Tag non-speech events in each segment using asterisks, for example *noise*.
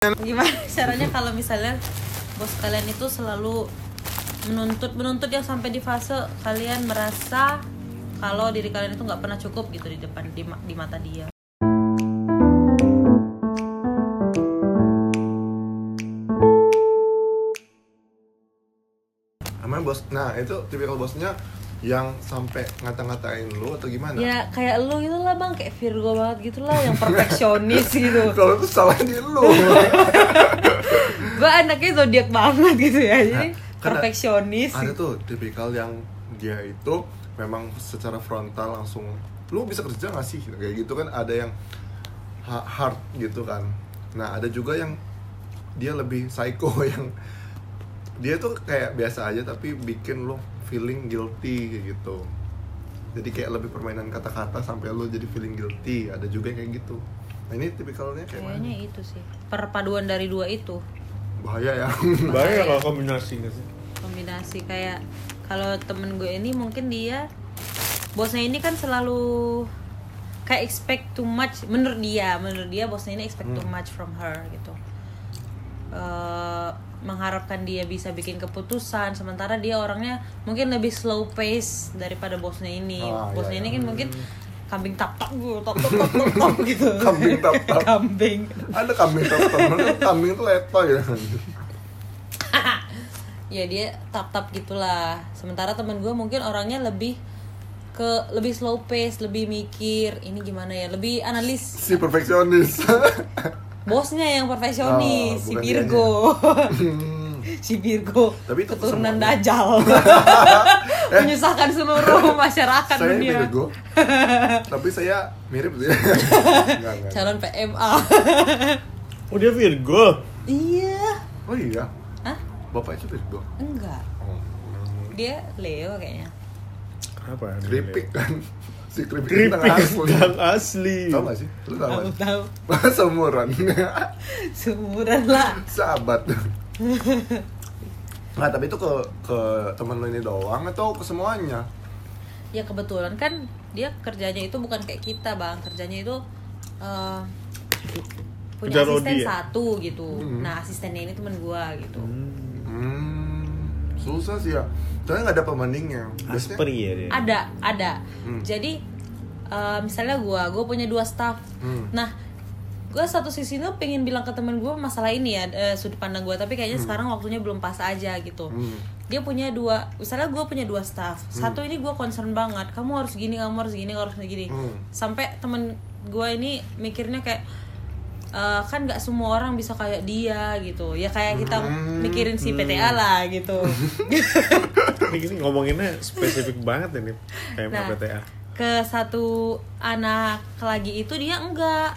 gimana caranya kalau misalnya bos kalian itu selalu menuntut menuntut yang sampai di fase kalian merasa kalau diri kalian itu nggak pernah cukup gitu di depan di, di mata dia. Emang bos, nah itu tipikal bosnya yang sampai ngata-ngatain lu atau gimana? ya kayak lu gitu lah bang. Kayak Virgo banget gitu lah yang perfeksionis *laughs* gitu. Kalau itu salah di lu. *laughs* gue anaknya zodiak banget gitu ya jadi Nah, perfeksionis. Ada tuh tipikal yang dia itu memang secara frontal langsung lu bisa kerja gak sih? Kayak gitu kan ada yang ha- hard gitu kan. Nah ada juga yang dia lebih psycho *laughs* yang dia tuh kayak biasa aja tapi bikin lu feeling guilty kayak gitu. Jadi kayak lebih permainan kata-kata sampai lu jadi feeling guilty ada juga yang kayak gitu. Nah ini tipikalnya kayak mana? Kayaknya itu sih. Perpaduan dari dua itu. Bahaya ya. *laughs* Bahaya kalau kombinasi nggak sih? kombinasi kayak kalau temen gue ini mungkin dia bosnya ini kan selalu kayak expect too much. Menurut dia menurut dia bosnya ini expect too much from her gitu. Eh, mengharapkan dia bisa bikin keputusan sementara dia orangnya mungkin lebih slow pace daripada bosnya ini. Ah, bosnya iya, ini iya. kan mungkin kambing tap tap gue tap tap tap tap, tap *laughs* gitu. Kambing tap tap. kambing. Ada kambing teman kambing tuh leto ya. *laughs* Ya dia tap tap gitulah. Sementara temen gue mungkin orangnya lebih ke lebih slow pace lebih mikir ini gimana ya lebih analis. Si perfeksionis *laughs* bosnya yang perfeksionis Oh, si Virgo. *laughs* si Virgo Tapi itu keturunan semuanya. dajal *laughs* *laughs* menyusahkan seluruh masyarakat saya dunia. Virgo tapi saya mirip. Sih enggak, enggak. calon PMA Oh dia Virgo. iya. Oh iya? Hah? bapak itu Virgo? Enggak. Oh. dia Leo kayaknya. Apa? keripik kan si keripik, Keripik asli yang asli. tau gak sih lu tau tahu gak? tahu *laughs* seumuran seumuran lah sahabat *laughs* nah tapi itu ke ke temen lu ini doang atau ke semuanya ya kebetulan kan dia kerjanya itu bukan kayak kita bang kerjanya itu eh, punya Kerja asisten Rodi ya? satu gitu Hmm. nah asistennya ini temen gua gitu Hmm. Hmm susah sih ya. Soalnya nggak ada pembandingnya Asperi ya dia. ada ada. Hmm. jadi eh, misalnya gua gua punya dua staff. Hmm. nah gue satu sisi tuh pengen bilang ke temen gue masalah ini ya eh, sudut pandang gue tapi kayaknya sekarang waktunya belum pas aja gitu. Hmm. dia punya dua misalnya gue punya dua staff. Satu ini gue concern banget. Kamu harus gini kamu harus gini kamu harus gini Hmm. sampai temen gue ini mikirnya kayak "Eh, kan nggak semua orang bisa kayak dia gitu. Ya kayak kita Hmm. mikirin si PTA lah gitu. *laughs* Ini gini ngomonginnya spesifik banget ini kayak nah PTA. ke satu anak lagi itu dia enggak.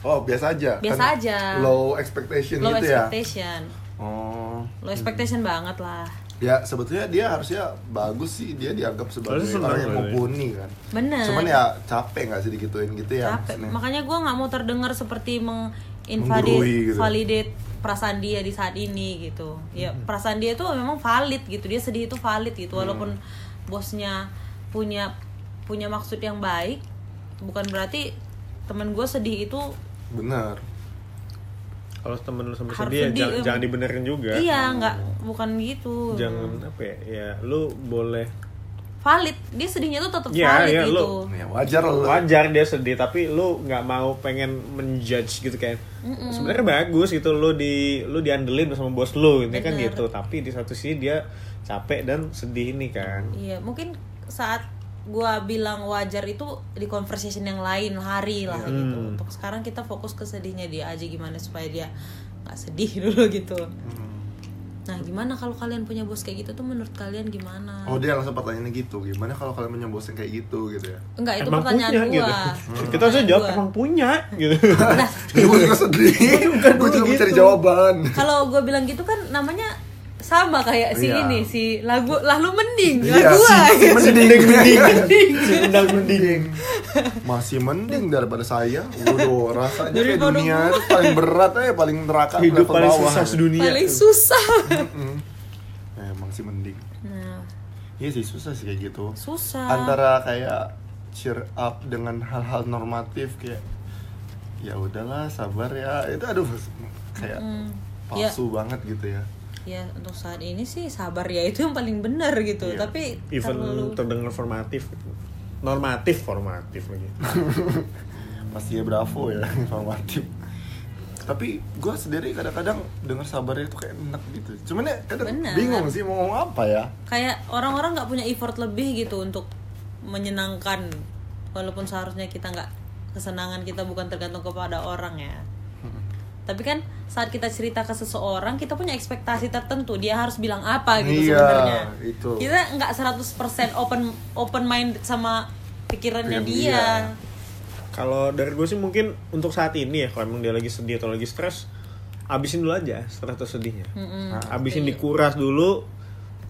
Oh biasa aja. Biasa Kan aja. low expectation low gitu ya? expectation. Oh. Low expectation banget lah ya sebetulnya dia harusnya bagus sih dia dianggap sebagai orang yang ya. mumpuni kan bener cuman ya capek nggak sih digituin gitu ya capek maksudnya. makanya gue nggak mau terdengar seperti menginvalidate gitu. validate perasaan dia di saat ini gitu ya Hmm. perasaan dia itu memang valid gitu dia sedih itu valid gitu Hmm. walaupun bosnya punya punya maksud yang baik bukan berarti temen gue sedih itu bener Kalau temen lu sampai sedih, ya sedih, jangan, jangan dibenerin juga. iya nggak bukan gitu. Jangan apa ya? Ya lu boleh valid. Dia sedihnya tuh tetap Iya, valid iya, gitu. Lu- ya wajar lah. Wajar dia sedih tapi lu nggak mau pengen menjudge gitu kan sebenarnya bagus gitu lu di lu diandelin sama bos lu ini kan gitu. Tapi di satu sisi dia capek dan sedih ini kan. Iya, mungkin saat gua bilang wajar itu di conversation yang lain hari lah gitu. Hmm. Untuk sekarang kita fokus ke sedihnya dia aja gimana supaya dia nggak sedih *laughs* dulu gitu. Nah, gimana kalau kalian punya bos kayak gitu tuh menurut kalian gimana? oh dia langsung pertanyaannya gitu gimana kalau kalian punya bos yang kayak gitu gitu ya Enggak, itu emang pertanyaan punya gua. gitu kita harusnya jawab gua. emang punya gitu Nah, gue juga sedih gue juga mencari jawaban kalau gua bilang gitu kan namanya sama kayak si Iya. ini si lagu lalu mending Iya, lagu si- gua *laughs* si mending. Mending. Si mendang mending. Masih mending daripada saya. Waduh rasanya kayak dunia itu paling berat aja paling neraka hidup paling bawah. susah sedunia. Paling susah. Ya, emang sih mending. Nah, iya sih susah sih kayak gitu. Susah. antara kayak cheer up dengan hal-hal normatif kayak ya udahlah sabar ya. Itu aduh kayak Mm. palsu banget gitu ya ya untuk saat ini sih sabar ya itu yang paling benar gitu. Iya. tapi even terlalu terdengar formatif normatif formatif lagi. *laughs* Pasti ya bravo ya *laughs* informatif tapi gue sendiri kadang-kadang dengar sabarnya itu kayak enak gitu. Cuman ya kadang Benar. bingung sih mau ngomong apa ya. Kayak orang-orang nggak punya effort lebih gitu untuk menyenangkan. Walaupun seharusnya kita nggak kesenangan kita bukan tergantung kepada orang ya tapi kan saat kita cerita ke seseorang kita punya ekspektasi tertentu dia harus bilang apa gitu Iya, sebenarnya itu. kita nggak 100% open open mind sama pikirannya Pikiran dia, dia. kalau dari gue sih mungkin untuk saat ini ya kalau emang dia lagi sedih atau lagi stres abisin dulu aja stres atau sedihnya Mm-mm. Nah, abisin dikuras dulu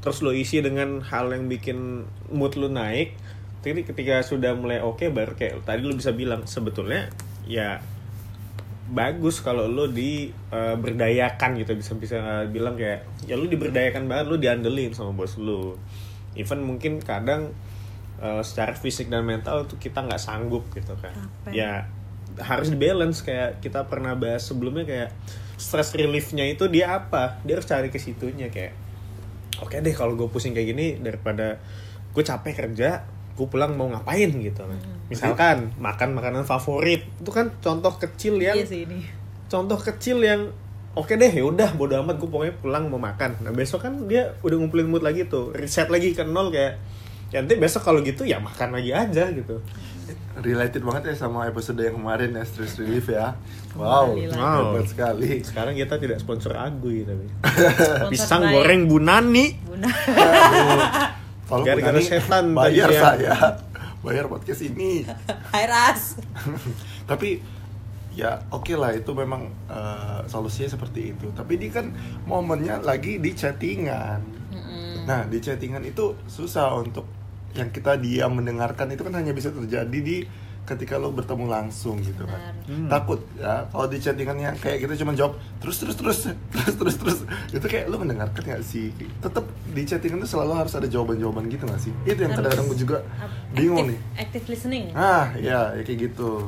terus lo isi dengan hal yang bikin mood lo naik jadi ketika sudah mulai oke baru kayak tadi lo bisa bilang sebetulnya ya bagus kalau lo di eh, berdayakan gitu. Bisa bisa eh, bilang kayak ya lo diberdayakan banget lo diandelin sama bos lo even mungkin kadang eh, secara fisik dan mental tuh kita nggak sanggup gitu kan. Capek. ya harus balance. Kayak kita pernah bahas sebelumnya kayak stress reliefnya itu dia apa? Dia harus cari ke situnya kayak oke deh kalau gue pusing kayak gini daripada gue capek kerja gue pulang mau ngapain? gitu misalkan makan makanan favorit. Itu kan contoh kecil yang iya sih ini. contoh kecil yang oke deh ya udah bodo amat gue pokoknya pulang mau makan. Nah besok kan dia udah ngumpulin mood lagi tuh. Reset lagi ke nol kayak ya nanti besok kalau gitu ya makan lagi aja gitu. Related banget ya sama episode yang kemarin ya stress relief ya. Wow lagi. hebat sekali. Sekarang kita tidak sponsor agui tapi. *laughs* Sponsor pisang baik. goreng bunani. Bunda *laughs* Kalau Gara-gara Bunani, setan bayar tadi siang. Bayar podcast ini Hai Ras tapi ya oke lah itu memang eh, solusinya seperti itu. Tapi ini kan momennya lagi di chattingan. Nah di chattingan itu susah untuk yang kita diam mendengarkan. Itu kan hanya bisa terjadi di ketika lo bertemu langsung gitu kan. Takut ya kalau di chattingan yang kayak kita cuma jawab terus terus terus terus terus terus. Itu kayak lo mendengarkan nggak sih? Tetap di chattingan itu selalu harus ada jawaban jawaban gitu nggak sih? Itu yang kadang-kadang gue juga bingung nih. active listening. Ah, ya, ya kayak gitu.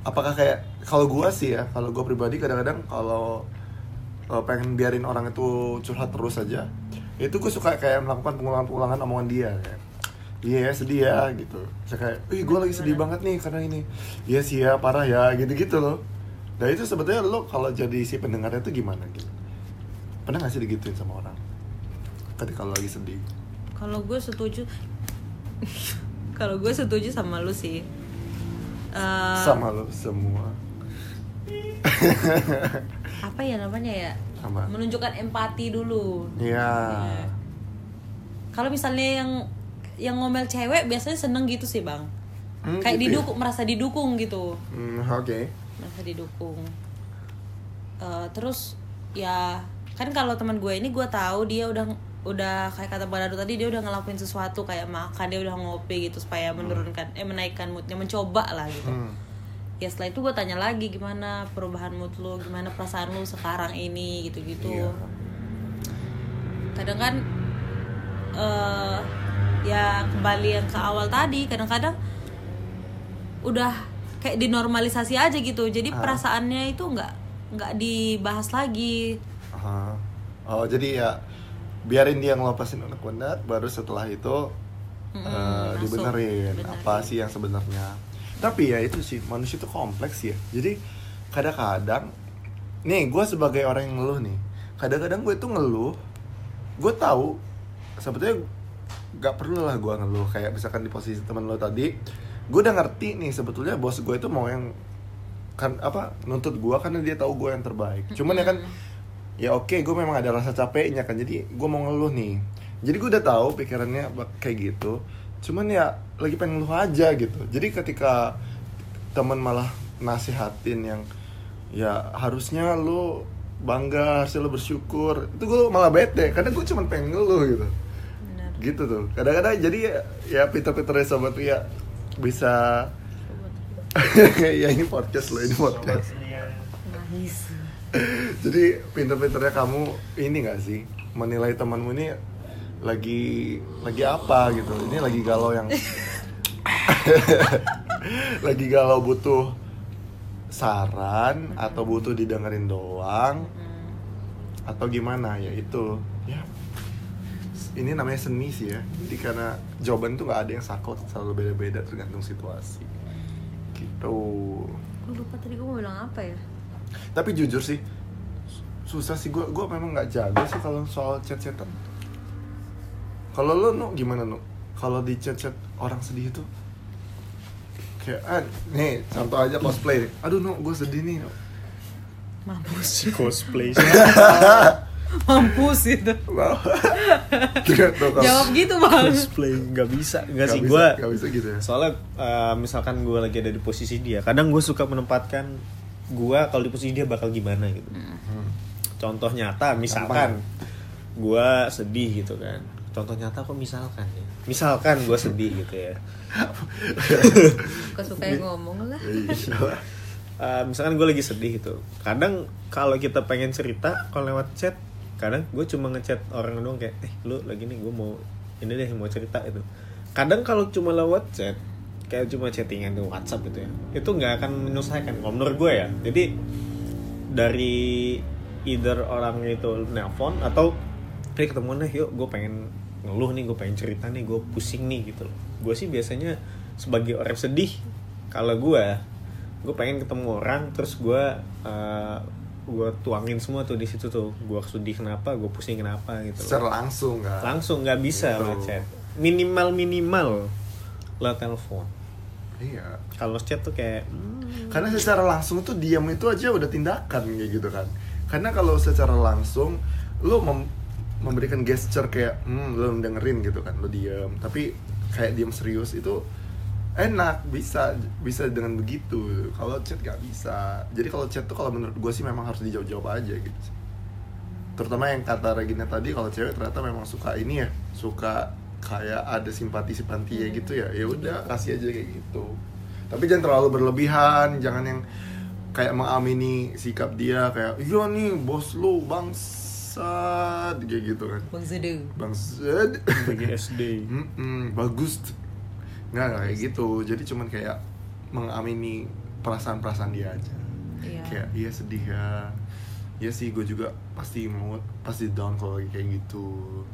Apakah kayak kalau gua sih ya, kalau gua pribadi kadang-kadang kalau uh, pengen biarin orang itu curhat terus aja, itu gue suka kayak melakukan pengulangan-pengulangan omongan dia kayak Iya sedih ya gitu. Saya kayak, ih gue lagi sedih banget nih karena ini. Iya sih ya parah ya gitu-gitu loh. Nah itu sebetulnya lo kalau jadi si pendengarnya itu gimana gitu? Pernah gak sih digituin sama orang? Ketika lo lagi sedih. kalau gue setuju *laughs* kalau gue setuju sama lu sih Eh, Sama lo semua. *laughs* apa ya namanya ya Apa? menunjukkan empati dulu Iya. Ya. kalau misalnya yang yang ngomel cewek biasanya seneng gitu sih bang Hmm, kayak gitu ya? didukung merasa didukung gitu Hmm, oke. merasa didukung Eh, terus ya kan kalau teman gue ini gue tahu dia udah udah kayak kata Bang Dadu tadi dia udah ngelakuin sesuatu kayak makan dia udah ngopi gitu supaya menurunkan eh menaikkan moodnya mencoba lah gitu Hmm. ya setelah itu gue tanya lagi gimana perubahan mood lu gimana perasaan lu sekarang ini gitu gitu Iya. kadang kan eh ya kembali yang ke awal tadi kadang-kadang udah kayak dinormalisasi aja gitu jadi Ah. perasaannya itu nggak nggak dibahas lagi Aha. Oh jadi ya biarin dia ngelopasin unek-unek baru setelah itu eh, masuk. dibenerin Benerin. apa sih yang sebenarnya. Tapi ya itu sih manusia itu kompleks ya. Jadi kadang-kadang nih gue sebagai orang yang ngeluh nih, kadang-kadang gue itu ngeluh, gue tahu sebetulnya gak perlu lah gue ngeluh. Kayak misalkan di posisi teman lo tadi, gue udah ngerti nih sebetulnya bos gue itu mau yang kan apa nuntut gue karena dia tahu gue yang terbaik. Cuman ya kan ya oke gue memang ada rasa capeknya kan. Jadi gue mau ngeluh nih. Jadi gue udah tahu pikirannya kayak gitu. Cuman ya lagi pengen ngeluh aja gitu. Jadi ketika teman malah nasihatin yang ya harusnya lu bangga harusnya lu bersyukur itu gue malah bete. Karena gue cuma pengen ngeluh gitu. Gitu tuh. Kadang-kadang jadi ya, ya pinter-pinternya sobat ya bisa *laughs* ya ini podcast loh ini podcast. Nangis. *laughs* Jadi pinter-pinternya kamu ini gak sih? Menilai temanmu ini lagi lagi apa gitu? Ini lagi galau yang *laughs* lagi galau butuh saran atau butuh didengerin doang atau gimana? Ya itu ini namanya seni sih ya. Jadi karena jawaban tuh nggak ada yang sakot selalu beda-beda tergantung situasi. Gitu. Gue lupa tadi gue mau bilang apa ya? Tapi jujur sih susah sih. Gue gue memang nggak jago sih kalau soal chat-chatan. Kalau lo nu gimana nu kalau di chat-chat orang sedih itu kayak ah nih contoh aja cosplay. Aduh nu gue sedih nih Nu. Mampus. Cosplay *laughs* Mampus itu. Wow. Tidak tuh kalau- Jawab gitu bang. Cosplay nggak bisa nggak sih gue nggak bisa gitu ya. Soalnya eh, misalkan gue lagi ada di posisi dia kadang gue suka menempatkan gue kalau di posisi dia bakal gimana gitu. Hmm. contoh nyata misalkan gue sedih gitu kan. Contoh nyata kok misalkan ya? Misalkan gue sedih gitu ya. Gue suka yang ngomong lah. Iya. Eh, misalkan gue lagi sedih gitu. Kadang kalau kita pengen cerita kalau lewat chat kadang gue cuma ngechat orang doang kayak eh lu lagi nih gue mau ini deh mau cerita itu kadang kalau cuma lewat chat kayak cuma chattingan di WhatsApp gitu ya itu nggak akan menyelesaikan kalau menurut gue ya. Jadi dari either orang itu nelpon atau hey ketemuan deh yuk gue pengen ngeluh nih gue pengen cerita nih gue pusing nih gitu loh. Gue sih biasanya sebagai orang sedih kalau gue gue pengen ketemu orang terus gue uh, gue tuangin semua tuh di situ tuh. Gue sedih kenapa gue pusing kenapa gitu. Secara langsung kan? Langsung nggak bisa Gitu. lewat chat. Minimal minimal lewat telepon. Iya. Kalau chat tuh kayak hmm, karena secara langsung tuh diam itu aja udah tindakan kayak gitu kan. Karena kalau secara langsung lo mem- memberikan gesture kayak hmm lo dengerin gitu kan lo diam. Tapi kayak diam serius itu enak bisa bisa dengan begitu. Kalau chat gak bisa. Jadi kalau chat tuh kalau menurut gue sih memang harus dijawab-jawab aja gitu sih. Terutama yang kata Regina tadi kalau cewek ternyata memang suka ini ya suka kayak ada simpati simpati ya gitu ya. Ya udah kasih aja kayak gitu. Tapi jangan terlalu berlebihan jangan yang kayak mengamini sikap dia kayak iya nih bos lu bangsat kayak gitu kan. Bang bangsat bagi SD Mm-mm, bagus tuh. Nggak nggak kayak gitu jadi cuman kayak mengamini perasaan-perasaan dia aja Iya kayak iya sedih ya Iya sih gue juga pasti mau pasti down kalau lagi kayak gitu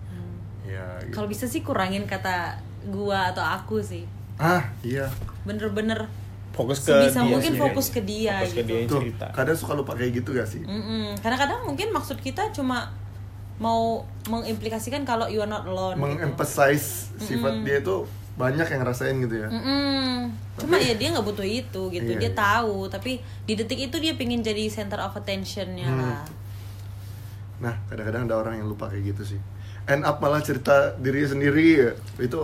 Hmm. ya gitu. Kalau bisa sih kurangin kata gua atau aku sih ah iya Bener-bener fokus ke Sebisa dia mungkin sendiri. fokus ke dia fokus ke gitu. dia yang tuh cerita kadang suka lupa kayak gitu gak sih Mm-mm. Kadang-kadang mungkin maksud kita cuma mau mengimplikasikan kalau you are not alone gitu. mengemphasize sifat dia itu banyak yang ngerasain gitu ya Mm-mm. Cuma Tapi- ya dia nggak butuh itu gitu. Iya, dia iya. tahu, tapi di detik itu dia pengen jadi center of attentionnya Hmm. lah. nah kadang-kadang ada orang yang lupa kayak gitu sih end up malah cerita diri sendiri ya itu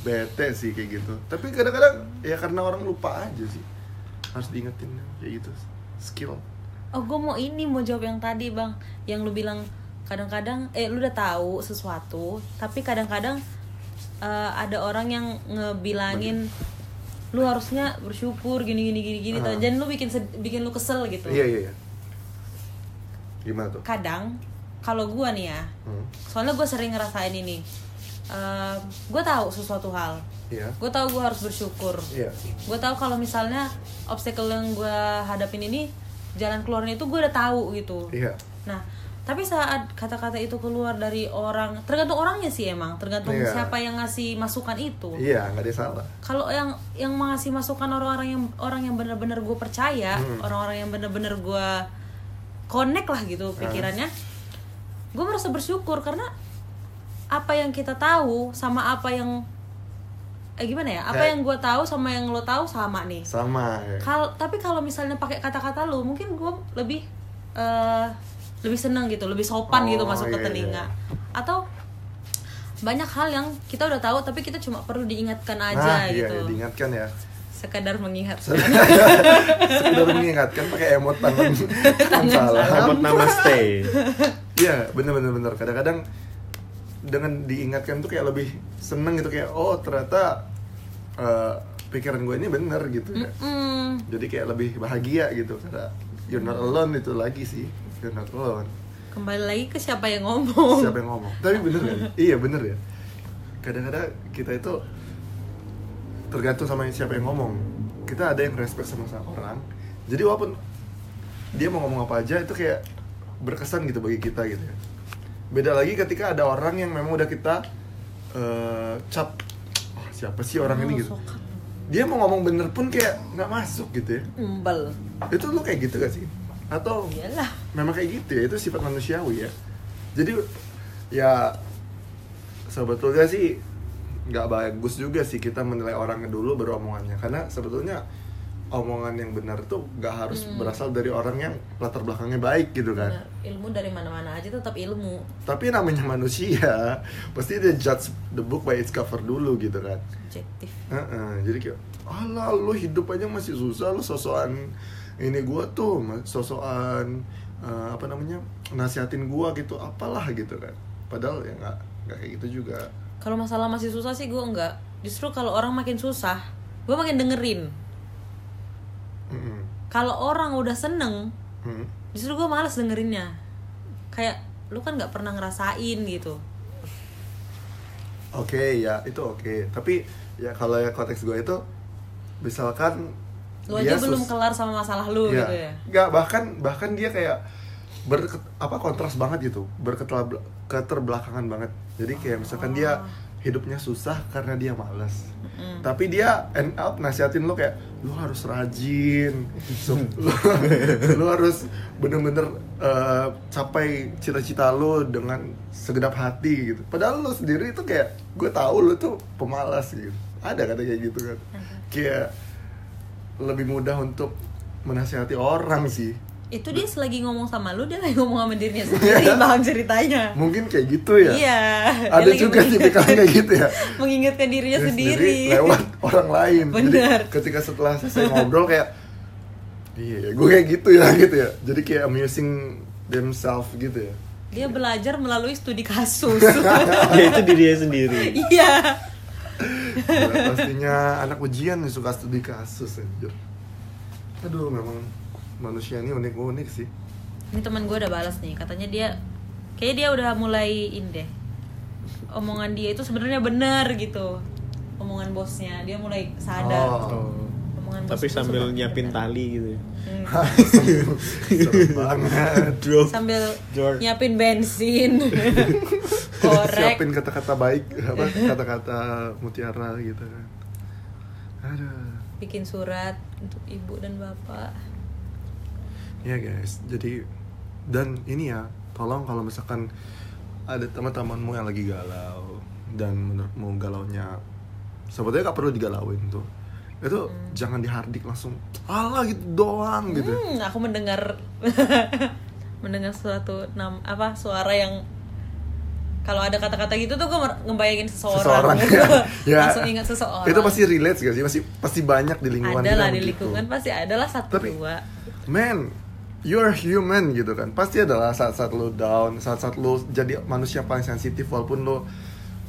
bete sih kayak gitu tapi kadang-kadang ya karena orang lupa aja sih harus diingetin kayak gitu skill Oh, gue mau ini mau jawab yang tadi bang, yang lu bilang kadang-kadang, eh lu udah tahu sesuatu, tapi kadang-kadang eh, ada orang yang ngebilangin lu harusnya bersyukur gini gini gini gini, tuh. dan lu bikin bikin lu kesel gitu. iya iya iya. Gimana tuh? Kadang kalau gue nih ya, Hmm. soalnya gue sering ngerasain ini, gue tahu sesuatu hal, iya. Gue tahu gue harus bersyukur, iya. Gue tahu kalau misalnya obstacle yang gue hadapin ini jalan keluarnya itu gue udah tahu gitu. Iya. Nah tapi saat kata-kata itu keluar dari orang tergantung orangnya sih emang. Tergantung Iya. siapa yang ngasih masukan itu. Iya nggak ada salah. Kalau yang yang ngasih masukan orang-orang yang orang yang benar-benar gue percaya Hmm. orang-orang yang benar-benar gue connect lah gitu pikirannya gue merasa bersyukur karena apa yang kita tahu sama apa yang eh gimana ya? Apa yang gue tahu sama yang lo tahu sama nih. Sama ya. Kal tapi kalau misalnya pakai kata-kata lu mungkin gue lebih eh lebih seneng gitu lebih sopan Oh, gitu masuk ke iya, telinga. iya. atau banyak hal yang kita udah tahu tapi kita cuma perlu diingatkan aja nah iya, gitu. iya diingatkan ya. Sekadar mengingatkan *laughs* sekedar mengingatkan pakai emot tangan. Tangan salah. Selamat namaste. Iya, bener bener bener. Kadang-kadang dengan diingatkan tuh kayak lebih seneng gitu kayak oh ternyata eh, pikiran gue ini bener gitu ya. Mm, Jadi kayak lebih bahagia gitu karena you're not alone itu lagi sih. You're not alone. kembali lagi ke siapa yang ngomong Siapa yang ngomong? Tapi bener kan? *laughs* iya bener ya. Kadang-kadang kita itu tergantung sama siapa yang ngomong. Kita ada yang respect sama sama orang, jadi walaupun dia mau ngomong apa aja itu kayak berkesan gitu bagi kita gitu ya beda lagi ketika ada orang yang memang udah kita eh, cap "Oh, siapa sih orang ini gitu Sokat. dia mau ngomong bener pun kayak nggak masuk gitu ya Embel. itu lu kayak gitu gak sih atau Iyalah. Memang kayak gitu ya itu sifat manusiawi ya jadi ya sebetulnya sih nggak bagus juga sih kita menilai orangnya dulu baru omongannya karena sebetulnya omongan yang benar tuh nggak harus berasal dari orang yang latar belakangnya baik gitu kan Bener. Ilmu dari mana-mana aja tetap ilmu. tapi namanya manusia pasti dia judge the book by its cover dulu gitu kan Subjektif. Heeh, jadi kayak alah lu hidup aja masih susah lu sosokan ini gua tuh sosokan eh, apa namanya nasihatin gua gitu apalah gitu kan padahal ya nggak nggak kayak gitu juga Kalau masalah masih susah sih gue enggak. Justru kalau orang makin susah, gue makin dengerin. Mm-mm. Kalau orang udah seneng, Mm. justru gue males dengerinnya. Kayak lu kan nggak pernah ngerasain gitu. oke ya itu oke tapi ya kalau ya konteks gua itu misalkan Lu dia aja belum kelar sama masalah lu Iya. gitu ya. Nggak, bahkan bahkan dia kayak ber apa kontras banget gitu. Berketerbel- keterbelakangan banget. Jadi kayak misalkan dia Oh. hidupnya susah karena dia malas Mm. tapi dia end up nasihatin lo kayak lu harus rajin. So, *laughs* lu, lu harus bener-bener eh, capai cita-cita lo dengan segenap hati gitu. Padahal lo sendiri itu kayak gue tahu lo tuh pemalas gitu. Ada kata kayak gitu kan. Kayak lebih mudah untuk menasihati orang sih Itu dia selagi ngomong sama lu, dia lagi ngomong sama dirinya *laughs* sendiri bang ceritanya. mungkin kayak gitu ya Iya. ada juga tipikal kayak gitu ya *laughs* mengingatkan dirinya Dia sendiri. lewat *laughs* orang lain Bener. jadi ketika setelah selesai ngobrol kayak iya gue kayak gitu ya gitu ya jadi kayak amusing themselves gitu ya Dia belajar melalui studi kasus. ya itu dirinya sendiri iya. Gila, pastinya anak ujian nih suka studi kasus anjir aduh memang manusia ini unik-unik sih Ini teman gue udah balas nih, katanya dia kayak dia udah mulai ini deh. Omongan dia itu sebenarnya bener gitu. Omongan bosnya, dia mulai sadar. Oh. Omongan bos tapi sambil nyiapin bener. tali gitu ya Hmm. *laughs* Banget *laughs* Sambil George. nyiapin bensin. *laughs* *laughs* Korek. siapin kata-kata baik apa kata-kata mutiara gitu kan. Aduh Bikin surat untuk ibu dan bapak. ya guys. Jadi dan ini ya tolong kalau misalkan ada teman-temanmu yang lagi galau dan menurutmu galaunya sebetulnya gak perlu digalauin tuh. Itu jangan dihardik langsung alah gitu doang gitu. Hmm, aku mendengar *laughs* mendengar suatu nam apa suara yang kalau ada kata-kata gitu tuh gue ngebayangin seseorang, *laughs* ya. Langsung ingat seseorang. Itu pasti relate gak sih pasti pasti banyak di lingkungan ada lah di lingkungan pasti ada lah satu Tapi- dua. man you're human gitu kan. Pasti adalah saat-saat lo down saat-saat lo jadi manusia paling sensitif walaupun lo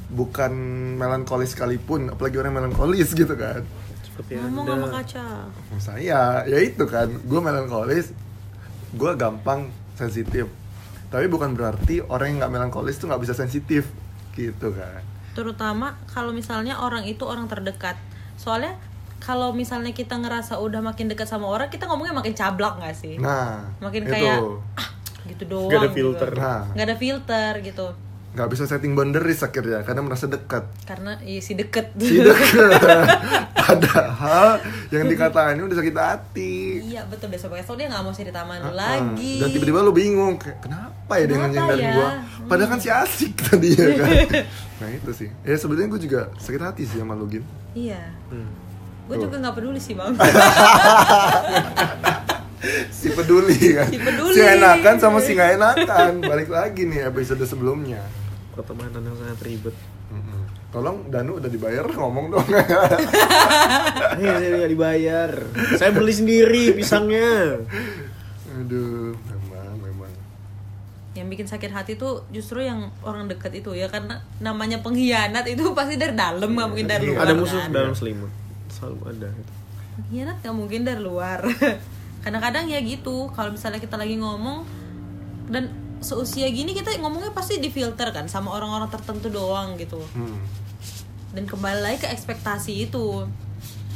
bukan melankolis sekalipun apalagi orang melankolis gitu kan. Seperti ngomong sama kaca. Saya ya itu kan. Gue melankolis gue gampang sensitif tapi bukan berarti orang yang nggak melankolis tuh nggak bisa sensitif gitu kan terutama kalau misalnya orang itu orang terdekat soalnya kalau misalnya kita ngerasa udah makin dekat sama orang kita ngomongnya makin cablak nggak sih nah makin itu kayak ah gitu doang Nggak ada gitu. filter. Nah. nggak ada filter gitu nggak bisa setting boundaries akhirnya karena merasa dekat. Karena iya sih deket. Si dekat *laughs* padahal yang dikatain udah sakit hati. Iya betul. Besok besok dia nggak mau cerita sama Ah, lagi. Dan tiba-tiba lu bingung kayak kenapa ya dia Kenapa ngehindarin ya? gua? Padahal kan si asik tadi ya kan? *laughs* Nah itu sih. Ya sebenarnya gue juga sakit hati sih sama lu Gin. Iya. Hmm. gue Tuh. juga nggak peduli sih bang. *laughs* Si peduli kan? Si peduli. si enakan sama si nggak enakan. Balik lagi nih episode sebelumnya pertemanan yang sangat ribet Mm-mm. tolong Danu udah dibayar ngomong dong Eh, saya nggak dibayar saya beli sendiri pisangnya aduh memang memang yang bikin sakit hati tuh justru yang orang dekat itu ya karena namanya pengkhianat itu pasti dari dalam nggak mungkin dari luar ada musuh kan? dalam selimut selalu ada gitu. pengkhianat nggak mungkin dari luar *laughs* kadang-kadang ya gitu kalau misalnya kita lagi ngomong dan seusia gini kita ngomongnya pasti difilter kan sama orang-orang tertentu doang gitu hmm. dan kembali lagi ke ekspektasi itu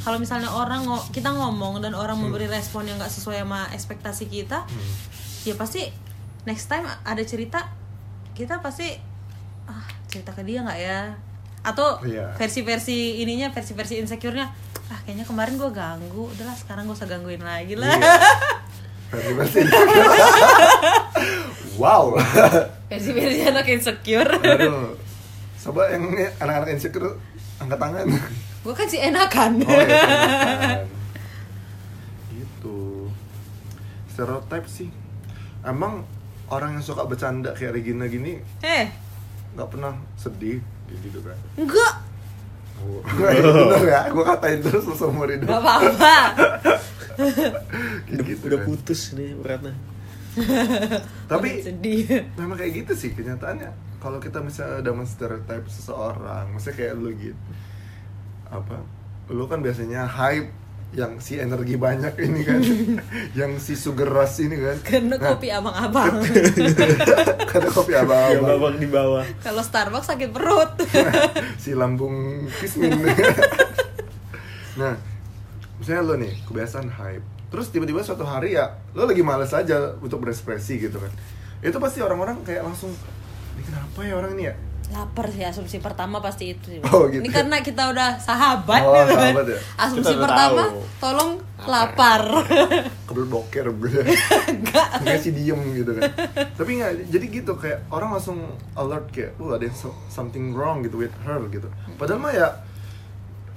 kalau misalnya orang kita ngomong dan orang memberi respon yang nggak sesuai sama ekspektasi kita ya pasti next time ada cerita kita pasti ah cerita ke dia nggak ya atau Iya. versi-versi ininya versi-versi insecure-nya ah kayaknya kemarin gue ganggu udahlah sekarang gak usah gangguin lagi lah Iya. *laughs* Versi-versi. *laughs* wow. versi-versi anak insecure Aduh. Coba yang ini anak-anak insecure angkat tangan. gue kan si enakan Oh ya. Gitu. Stereotype sih. Emang orang yang suka bercanda kayak Regina gini eh nggak pernah sedih kayak gitu kan? enggak Oh. *laughs* Bener ya, gue katain terus seumur hidup Gak apa-apa gitu udah kan. putus nih beratnya Tapi Sedih. memang kayak gitu sih kenyataannya. Kalau kita misalnya udah menstereotype seseorang misalnya kayak lu gitu apa lu kan biasanya hype yang si energi banyak ini kan *laughs* yang si sugar rush ini kan. Karena Nah, kopi abang-abang *laughs* karena kopi ya abang. di bawah. Kalau Starbucks sakit perut. *laughs* Si lambung kismin. Nah misalnya lo nih kebiasaan hype terus tiba-tiba suatu hari ya lo lagi males aja untuk berekspresi gitu kan. Itu pasti orang-orang kayak langsung ini kenapa ya orang ini ya? Lapar sih asumsi pertama pasti itu sih Oh, gitu. Ini karena kita udah sahabat Oh, gitu kan. sahabat ya? Asumsi Kita pertama tahu. tolong lapar. *laughs* kebel boker gitu Enggak. Kayak si diem gitu kan. Tapi nggak jadi gitu kayak orang langsung alert kayak oh ada yang so- something wrong gitu with her gitu. Padahal mah ya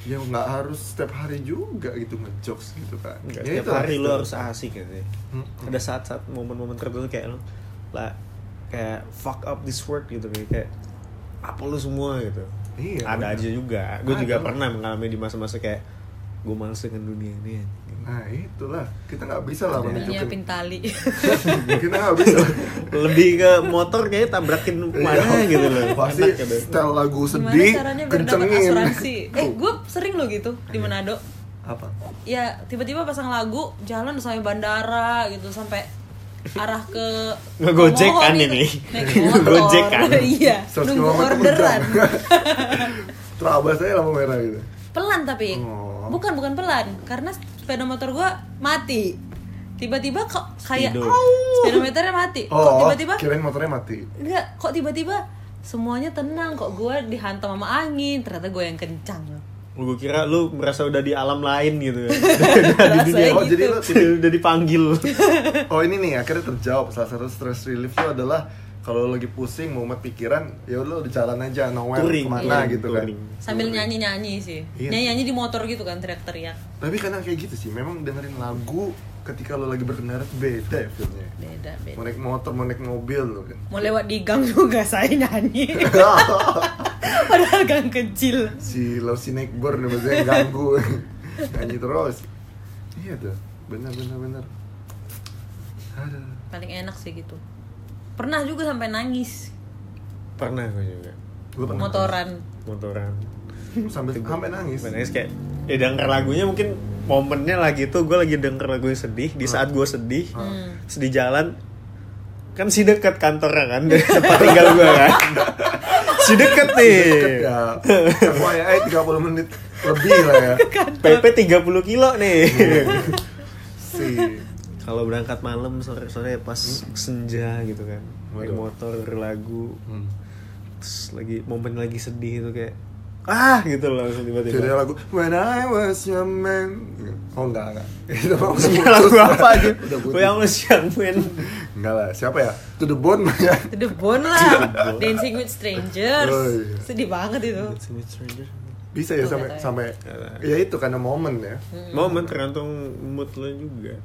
ya nggak harus setiap hari juga gitu ngejokes gitu kan Enggak, Ya setiap hari lu harus asik gitu ya. Mm-mm. Ada saat-saat momen-momen tertentu kayak lu lah kayak fuck up this world gitu kayak, kayak apa lu semua gitu. Iya, Ada bener. aja juga. Gue juga pernah mengalami di masa-masa kayak gue males dengan dunia ini. Nah itulah. Kita nggak bisa lah menunjukkan tali. *laughs* Kita nggak bisa. Lebih ke motor kayak tabrakin mana Iya. gitu loh. pasti Enak gitu. setel lagu Gimana sedih caranya biar dapat kencengin. asuransi? Eh gue sering loh gitu di Manado. Apa? Ya tiba-tiba pasang lagu jalan sampai bandara gitu Sampai arah ke Ngegojek kan ini? *laughs* Ngegojek kan? Iya 100 Nunggu orderan. *laughs* Terabas saya lampu merah gitu. Pelan tapi. Oh. bukan bukan pelan. Karena sepeda motor gua mati tiba-tiba kok kayak *laughs* Speedo. sepeda motornya mati kok oh tiba-tiba kirain motornya mati enggak kok tiba-tiba semuanya tenang kok gua dihantam sama angin ternyata gue yang kencang Gue kira lu merasa udah di alam lain gitu ya. *laughs* Dunia. oh gitu. jadi lo udah dipanggil. Oh ini nih akhirnya terjawab salah satu stress relief itu adalah kalau lagi pusing mau mat pikiran ya lo di jalan aja nowhere Touring, ke mana iya, gitu kan. touring. sambil Touring. nyanyi-nyanyi sih. Iya. nyanyi-nyanyi di motor gitu kan teriak-teriak. Tapi kadang kayak gitu sih memang dengerin lagu ketika lo lagi berkendara beda ya feelnya. Beda beda. Mau naik motor mau naik mobil lo kan. Mau lewat di gang *laughs* juga saya nyanyi. *laughs* Padahal gang kecil. Si lo si naik ber nih maksudnya ganggu. *laughs* Nyanyi terus. Iya tuh benar benar benar. Aduh. paling enak sih gitu pernah juga sampai nangis. Pernah gue juga. Gua pernah motoran. Motoran. sampai sampai nangis? Sampai nangis kayak ya denger lagunya mungkin momennya lagi tuh gue lagi denger lagunya sedih. Di saat gue sedih Hmm. sedih jalan kan si deket kantornya kan dari *laughs* tempat tinggal gue kan. Si deket nih. deket ya. FYI 30 menit lebih lah ya. PP 30 kilo nih. *laughs* Si kalau berangkat malam sore sore pas senja gitu kan. Naik motor lagu hmm. terus lagi momen lagi sedih itu kayak ah! gitu loh langsung Jadi tiba-tiba lagu When I was your man. Oh enggak enggak. *laughs* Itu Maksudnya *laughs* lagu apa aja? Gue yang lu siang men Enggak lah Siapa ya? To the bone mah ya? To the bone lah. *laughs* Dancing with strangers. Oh, iya. Sedih banget itu. Bisa ya sampai katanya. sampai. Ya itu karena momen ya. Momen tergantung mood lo juga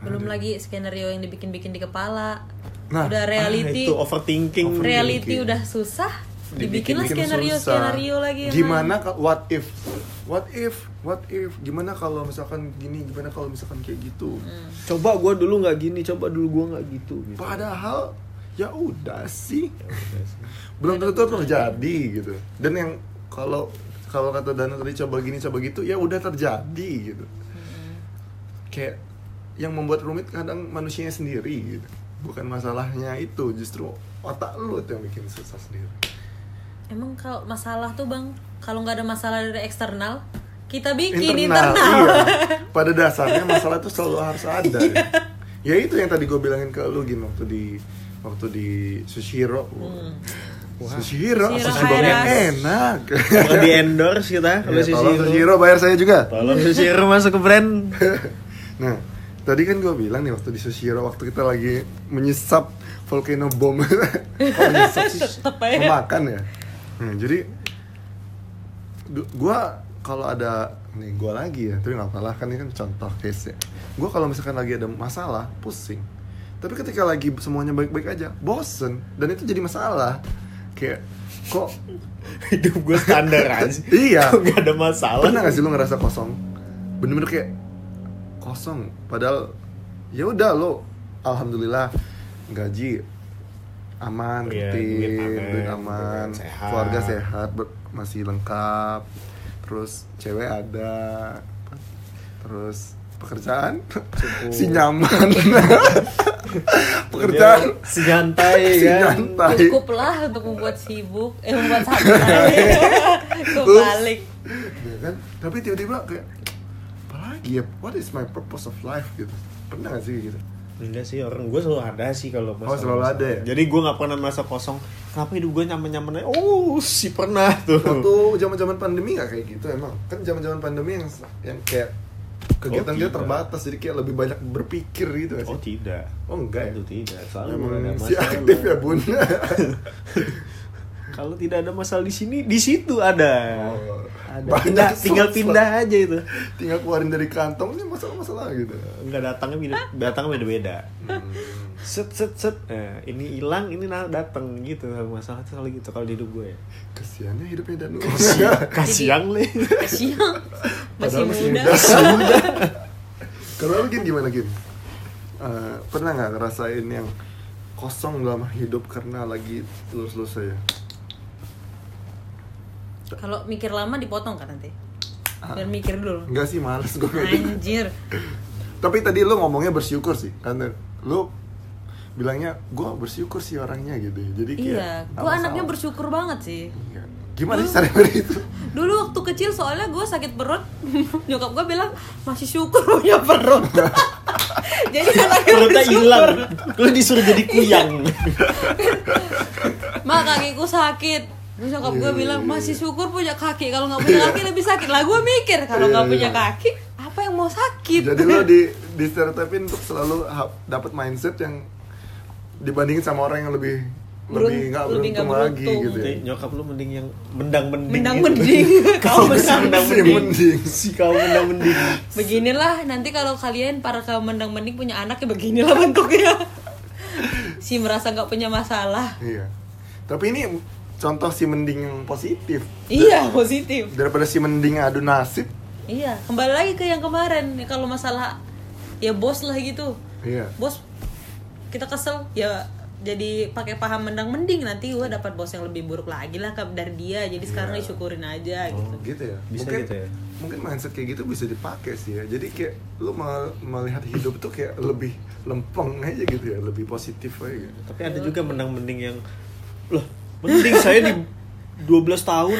Belum lagi skenario yang dibikin-bikin di kepala. Nah, Udah reality. ah, itu overthinking. Over- Reality overthinking. udah susah Dibikin- Dibikinlah Bikin skenario-skenario susah. lagi Gimana What if What if What if? Gimana kalau misalkan gini Gimana kalau misalkan kayak gitu? Hmm. coba gue dulu nggak gini coba dulu gue nggak gitu, gitu. Padahal Ya udah sih. Belum tentu terjadi gitu. Dan yang kalau kalau kata Dana tadi coba gini coba gitu ya udah terjadi gitu. Kayak yang membuat rumit kadang manusianya sendiri gitu. Bukan masalahnya itu justru otak lu tuh yang bikin susah sendiri. Emang kalau masalah tuh bang Kalau nggak ada masalah dari eksternal kita bikin internal, internal, iya. *laughs* Pada dasarnya masalah itu selalu harus ada ya. ya itu yang tadi gue bilangin ke lu gini waktu di waktu di Sushiro. Sushiro Sushiro sushi bomnya Kairas. enak. Kalau di endorse kita, kalau Ya, tolong. Sushiro. Bayar saya juga. Tolong si Shiro masuk ke brand. *laughs* Nah, tadi kan gue bilang nih waktu di Sushiro waktu kita lagi menyesap volcano bomb. Kok *laughs* menyesap sih? *laughs* Tetep aja. Memakan ya. Nah, jadi gue kalau ada nih gue lagi ya, tapi nggak apa-lah kan ini kan contoh case ya. Gue kalau misalkan lagi ada masalah pusing. Tapi ketika lagi semuanya baik-baik aja, bosen dan itu jadi masalah. Kayak kok *laughs* Hidup gue standar aja. Iya. Kok Gak ada masalah. Pernah gak sih lu ngerasa kosong? Bener-bener kayak kosong. Padahal ya udah lo, alhamdulillah gaji aman, Iya, rutin, duit aman, aman, sehat. keluarga sehat, ber- masih lengkap, terus cewek ada, terus pekerjaan *laughs* si nyaman, *laughs* pekerjaan si nyantai *laughs* si kan. nyantai. cukup lah untuk membuat sibuk eh membuat santai kebalik Ya kan? Tapi tiba-tiba kayak ya? What is my purpose of life gitu? Pernah gak sih gitu? Enggak sih orang gue selalu ada sih kalau masalah. Oh, selalu ada ya? Jadi gue nggak pernah merasa kosong. Kenapa hidup gue nyaman-nyaman aja? Oh, si pernah tuh. Waktu zaman-zaman pandemi gak kayak gitu emang? Kan zaman-zaman pandemi yang yang kayak kegiatan Oh, dia terbatas jadi kayak lebih banyak berpikir gitu sih? Oh tidak. Oh, enggak ya? Itu tidak. Selalu Emang si aktif ya bun. *laughs* Kalau tidak ada masalah di sini, di situ ada. Oh, ada. tinggal slot-slot. pindah aja itu. Tinggal keluarin dari kantong ini masalah-masalah gitu. Enggak datangnya beda, datangnya beda-beda. Hmm. Set set set. Nah, ini hilang, ini nah datang gitu. Masalah tuh selalu gitu kalau di hidup gue. Kasiannya hidupnya dan Kasiang le. kasihan masih Padahal masih muda muda. *laughs* Kalau lu Gin gimana Gin? Eh, pernah nggak ngerasain yang kosong dalam hidup karena lagi lulus-lulus saya? Kalau mikir lama dipotong kan nanti Ah. biar mikir dulu Enggak sih, males gue anjir Tapi tadi lu ngomongnya bersyukur sih, karena lu bilangnya gue bersyukur sih orangnya gitu. Jadi kayak iya gua anaknya bersyukur banget sih Iya. Gimana sih cara itu? *laughs* dulu waktu kecil soalnya gue sakit perut *laughs* nyokap gue bilang masih syukur punya perut *laughs* jadi anaknya Perutnya bersyukur hilang. Lu disuruh jadi kuyang. mak kakiku sakit Terus nyokap gue Iya, bilang iya, masih iya. syukur punya kaki kalau nggak punya kaki lebih sakit lah gue mikir kalau nggak Iya, punya iya. kaki apa yang mau sakit Jadi lu *laughs* di di stereotipin untuk selalu dapat mindset yang dibandingin sama orang yang lebih Berun- lebih nggak lebih beruntung, nggak lagi beruntung. gitu ya. Nyokap lu mending yang mendang-mending. mendang gitu. mending kau mendang mendang Si mending. mending. Si kau mendang mending. *laughs* beginilah nanti kalau kalian para kaum mendang mending punya anak ya beginilah bentuknya *laughs* si merasa nggak punya masalah Iya. Tapi ini contoh si mending yang positif. iya positif Daripada si mending adu nasib. iya kembali lagi ke yang kemarin Ya, kalau masalah ya bos lah gitu Iya. bos kita kesel ya jadi pakai paham mendang mending nanti gue dapat bos yang lebih buruk lagi lah dari dia jadi sekarang Iya. disyukurin aja gitu Gitu ya. Bisa mungkin, gitu ya. Mungkin mindset kayak gitu bisa dipakai sih ya. Jadi kayak lu mal- melihat hidup tuh kayak lebih lempeng aja gitu ya, lebih positif aja gitu. Tapi ada juga mendang-mending yang loh, mending saya di 12 tahun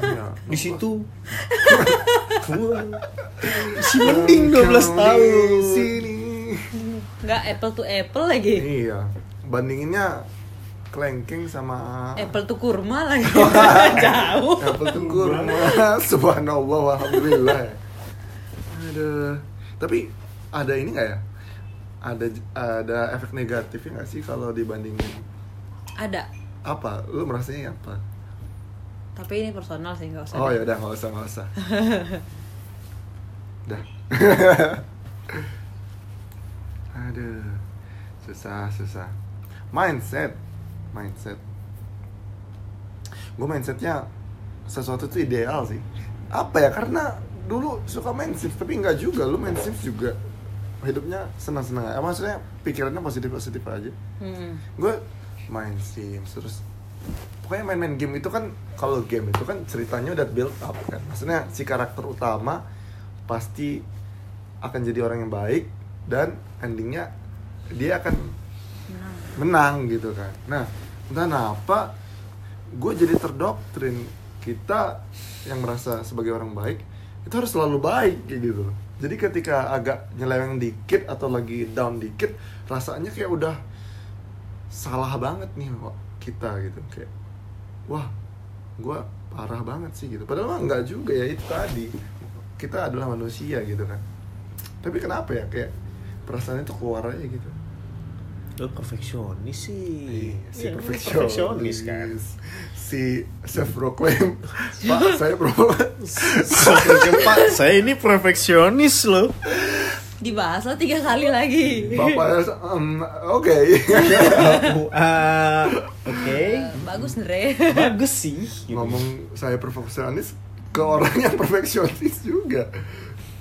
Iya. di situ. *laughs* si mending 12 Kau tahun. di sini. nggak apple to apple lagi Iya. Bandinginnya kelengking sama apple to kurma lagi *laughs* jauh Apple tuh kurma *laughs* Subhanallah Alhamdulillah Aduh Tapi ada ini nggak ya? Ada ada efek negatifnya nggak sih kalau dibandingin ada apa? Lu merasanya apa? tapi ini personal sih nggak usah Oh ya udah nggak usah nggak usah. *laughs* Dah. *laughs* Aduh, susah susah. Mindset, mindset. Gue mindsetnya sesuatu itu ideal sih. Apa ya? Karena dulu suka main shift tapi nggak juga. Lu main shift juga hidupnya senang-senang aja. Maksudnya pikirannya positif-positif aja Hmm. gue main Sims terus pokoknya main-main game itu kan kalau game itu kan ceritanya udah build up kan. Maksudnya si karakter utama pasti akan jadi orang yang baik dan endingnya dia akan Nah, menang gitu kan. Nah entah kenapa gue jadi terdoktrin. Kita yang merasa sebagai orang baik itu harus selalu baik kayak gitu. Jadi ketika agak nyeleweng dikit atau lagi down dikit rasanya kayak udah salah banget nih kok kita gitu. Kayak wah gua parah banget sih gitu. Padahal mah enggak juga ya itu tadi. Kita adalah manusia gitu kan. Tapi kenapa ya? Kayak perasaannya tuh keluar aja gitu. Lu perfeksionis sih. si Ya, perfeksionis. perfeksionis kan. si self proclaim *laughs* pak saya pro Pak, saya ini perfeksionis loh. Dibahas lah tiga kali lagi. bapak em, oke Ah, Oke. Bagus Andre. Bagus sih. gitu. ngomong saya perfeksionis ke orang yang perfeksionis juga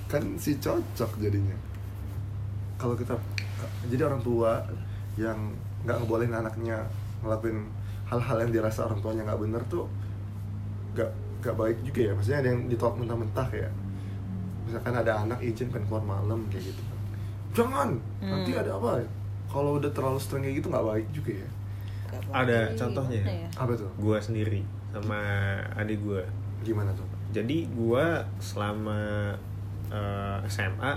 kan si cocok jadinya kalau kita jadi orang tua yang nggak ngebolehin anaknya ngelakuin hal-hal yang dirasa orang tuanya nggak bener tuh nggak nggak baik juga ya maksudnya ada yang ditolak mentah-mentah kayak misalkan ada anak izin pengen keluar malam kayak gitu jangan nanti Hmm. ada apa kalau udah terlalu sering kayak gitu nggak baik juga ya Gak Ada contohnya? Gimana ya? apa tuh Gua sendiri sama adik gua. gimana tuh Jadi gua selama eh, SMA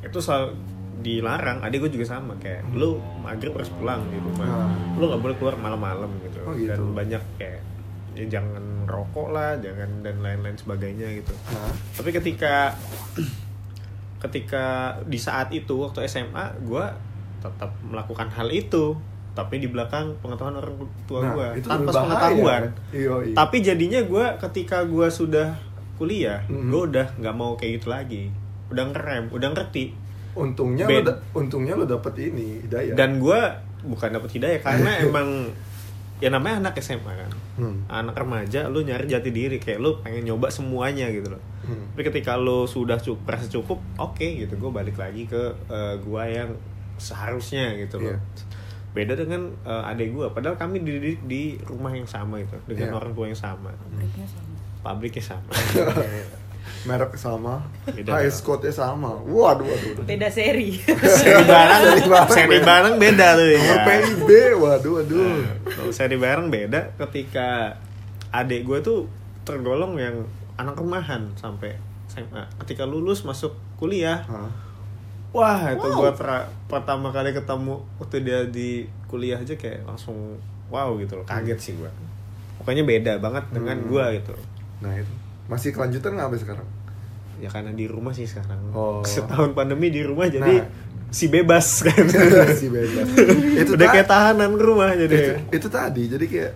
itu selalu dilarang. Adik gua juga sama kayak lu maghrib harus pulang di rumah. Nah. Lu nggak boleh keluar malam-malam gitu. Oh, gitu. Dan banyak kayak ya jangan rokok lah, jangan dan lain-lain sebagainya gitu. nah Tapi ketika *clears throat* ketika di saat itu waktu SMA gua tetap melakukan hal itu. Tapi di belakang pengetahuan orang tua Nah, itu tanpa pengetahuan tapi jadinya gua ketika gua sudah kuliah Mhm. gua udah nggak mau kayak gitu lagi. Udah ngerem udah ngerti. Untungnya Ben. lo da- untungnya lo dapet ini hidayah. Dan gua bukan dapet hidayah karena *laughs* emang ya namanya anak SMA kan Hmm. anak remaja lu nyari jati diri kayak lu pengen nyoba semuanya gitu loh Hmm. tapi ketika lu sudah cukup merasa cukup oke gitu gue balik lagi ke eh, gua yang seharusnya gitu loh Iya. beda dengan eh, adik gua padahal kami dididik di rumah yang sama itu dengan Iya. orang tua yang sama Pabriknya sama. pabriknya sama *laughs* merek sama Beda high squadnya sama waduh waduh, waduh. Beda seri. seri barang Seri barang seri beda. barang beda tuh ya nomor PIB waduh waduh Kalau seri barang beda ketika adik gue tuh tergolong yang anak rumahan sampai SMA. Ketika lulus masuk kuliah, Hah? wah itu Wow. gue pertama kali ketemu waktu dia di kuliah aja kayak langsung wow gitu loh, kaget sih gue. Pokoknya beda banget dengan Hmm. gue gitu. nah itu masih kelanjutan nggak sampai sekarang Ya karena di rumah sih sekarang. Oh. Setahun pandemi di rumah jadi Nah. si bebas *laughs* kan. si bebas itu Udah kayak tahanan rumah jadi. itu, itu tadi jadi kayak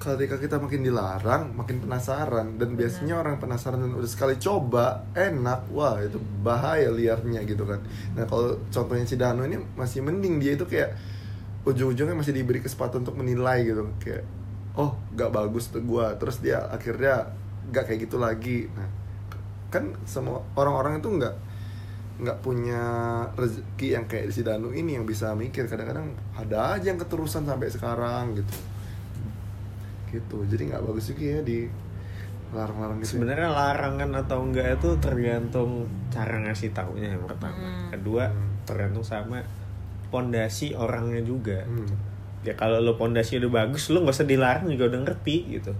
ketika kita makin dilarang makin penasaran dan biasanya orang penasaran dan udah sekali coba enak wah itu bahaya liarnya gitu kan nah kalau contohnya si Dano ini masih mending dia itu kayak ujung-ujungnya masih diberi kesempatan untuk menilai gitu kayak oh gak bagus tuh gua terus dia akhirnya gak kayak gitu lagi nah kan semua orang-orang itu nggak nggak punya rezeki yang kayak si Danu ini yang bisa mikir kadang-kadang ada aja yang keterusan sampai sekarang gitu gitu jadi nggak bagus juga ya di larang-larang gitu Sebenarnya larangan atau enggak itu tergantung cara ngasih taunya yang pertama. Hmm. Kedua, Hmm. tergantung sama pondasi orangnya juga. Hmm. Ya kalau lo pondasi udah bagus, lo nggak usah dilarang juga udah ngerti gitu.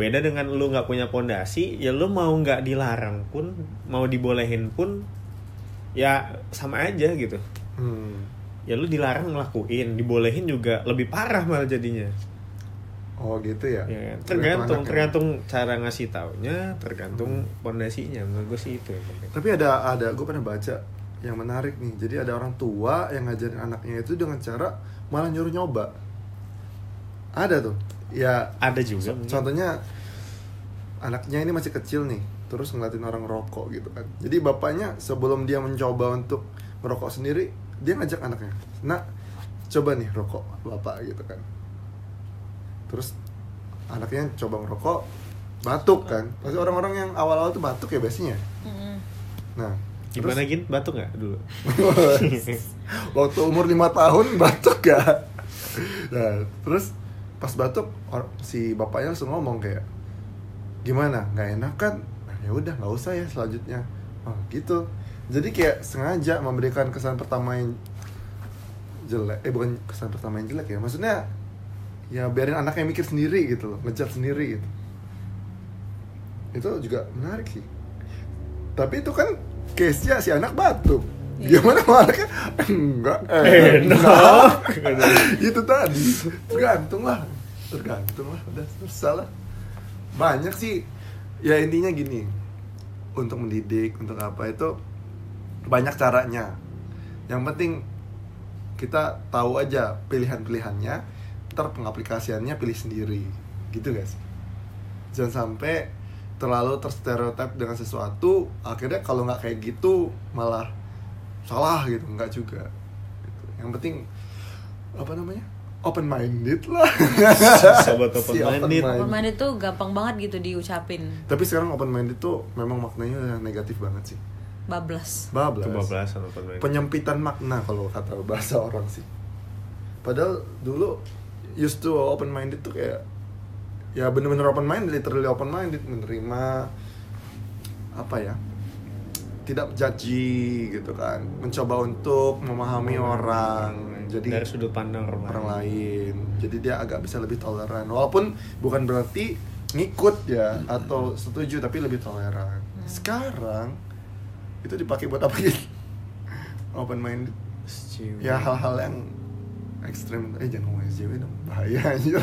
Beda dengan lo nggak punya pondasi, ya lo mau nggak dilarang pun, mau dibolehin pun, ya sama aja gitu. Hmm. Ya lo dilarang ngelakuin, dibolehin juga lebih parah malah jadinya. oh gitu ya, Ya, tergantung tergantung cara ngasih taunya tergantung pondasinya. Menurut gue sih itu tapi ada ada gue pernah baca yang menarik nih. Jadi ada orang tua yang ngajarin anaknya itu dengan cara malah nyuruh nyoba. Ada tuh ya ada juga contohnya anaknya ini masih kecil nih terus ngeliatin orang rokok gitu kan. Jadi bapaknya sebelum dia mencoba untuk merokok sendiri dia ngajak anaknya nak coba nih rokok bapak gitu kan. Terus anaknya coba ngerokok batuk kan. Pasti orang-orang yang awal-awal tuh batuk ya biasanya. Nah gimana gin? Batuk nggak dulu? *laughs* Waktu umur lima tahun batuk gak nah terus pas batuk si bapaknya langsung ngomong kayak gimana? Nggak enak kan? Nah, ya udah nggak usah ya selanjutnya. Oh gitu. Jadi kayak sengaja memberikan kesan pertama yang jelek eh bukan kesan pertama yang jelek ya maksudnya ya biarin anaknya mikir sendiri gitu loh ngejar sendiri gitu. Itu juga menarik sih. Tapi itu kan case nya si anak batuk. Gimana kalau anaknya? Enggak. Enak. itu tadi. Tergantung lah. Tergantung lah. Udah salah banyak sih. Ya intinya gini. Untuk mendidik untuk apa itu banyak caranya. Yang penting kita tahu aja pilihan-pilihannya ntar pengaplikasiannya pilih sendiri. Gitu guys jangan sampai terlalu terstereotip dengan sesuatu akhirnya kalau nggak kayak gitu malah salah gitu nggak juga. Gitu. yang penting apa namanya? Open minded lah. *laughs* Sobat open Si minded. open minded tuh gampang banget gitu diucapin. Tapi sekarang open minded tuh memang maknanya negatif banget sih. Bablas. Bablas. Kebablasan open minded. penyempitan makna kalau kata bahasa orang sih. Padahal dulu used to open minded tuh kayak ya bener-bener open minded literally open minded menerima apa ya tidak judgy gitu kan. Mencoba untuk memahami orang jadi dari sudut pandang orang, orang lain. jadi dia agak bisa lebih toleran. Walaupun bukan berarti ngikut ya atau setuju tapi lebih toleran. Sekarang itu dipakai buat apa gitu *laughs* open minded Setuju. ya hal-hal yang ekstrem eh jangan ngomong SJW dong bahaya anjir.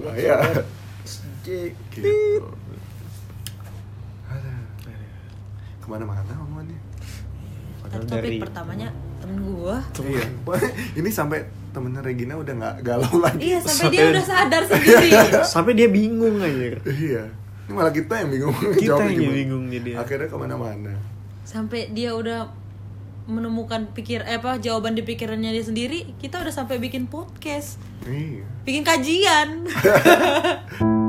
Bahaya. gitu Aduh, ke mana-mana omongannya Padahal topik dari pertamanya temen gua iya *laughs* ini sampai temennya Regina udah nggak galau lagi iya sampai, Sampai- dia udah sadar sendiri *laughs* sampai dia bingung aja. Iya. Ini malah kita yang bingung. Kita yang gimana. bingung jadi. Akhirnya ke mana-mana. sampai dia udah menemukan pikir eh, apa jawaban di pikirannya dia sendiri kita udah sampai bikin podcast Iya. bikin kajian *laughs*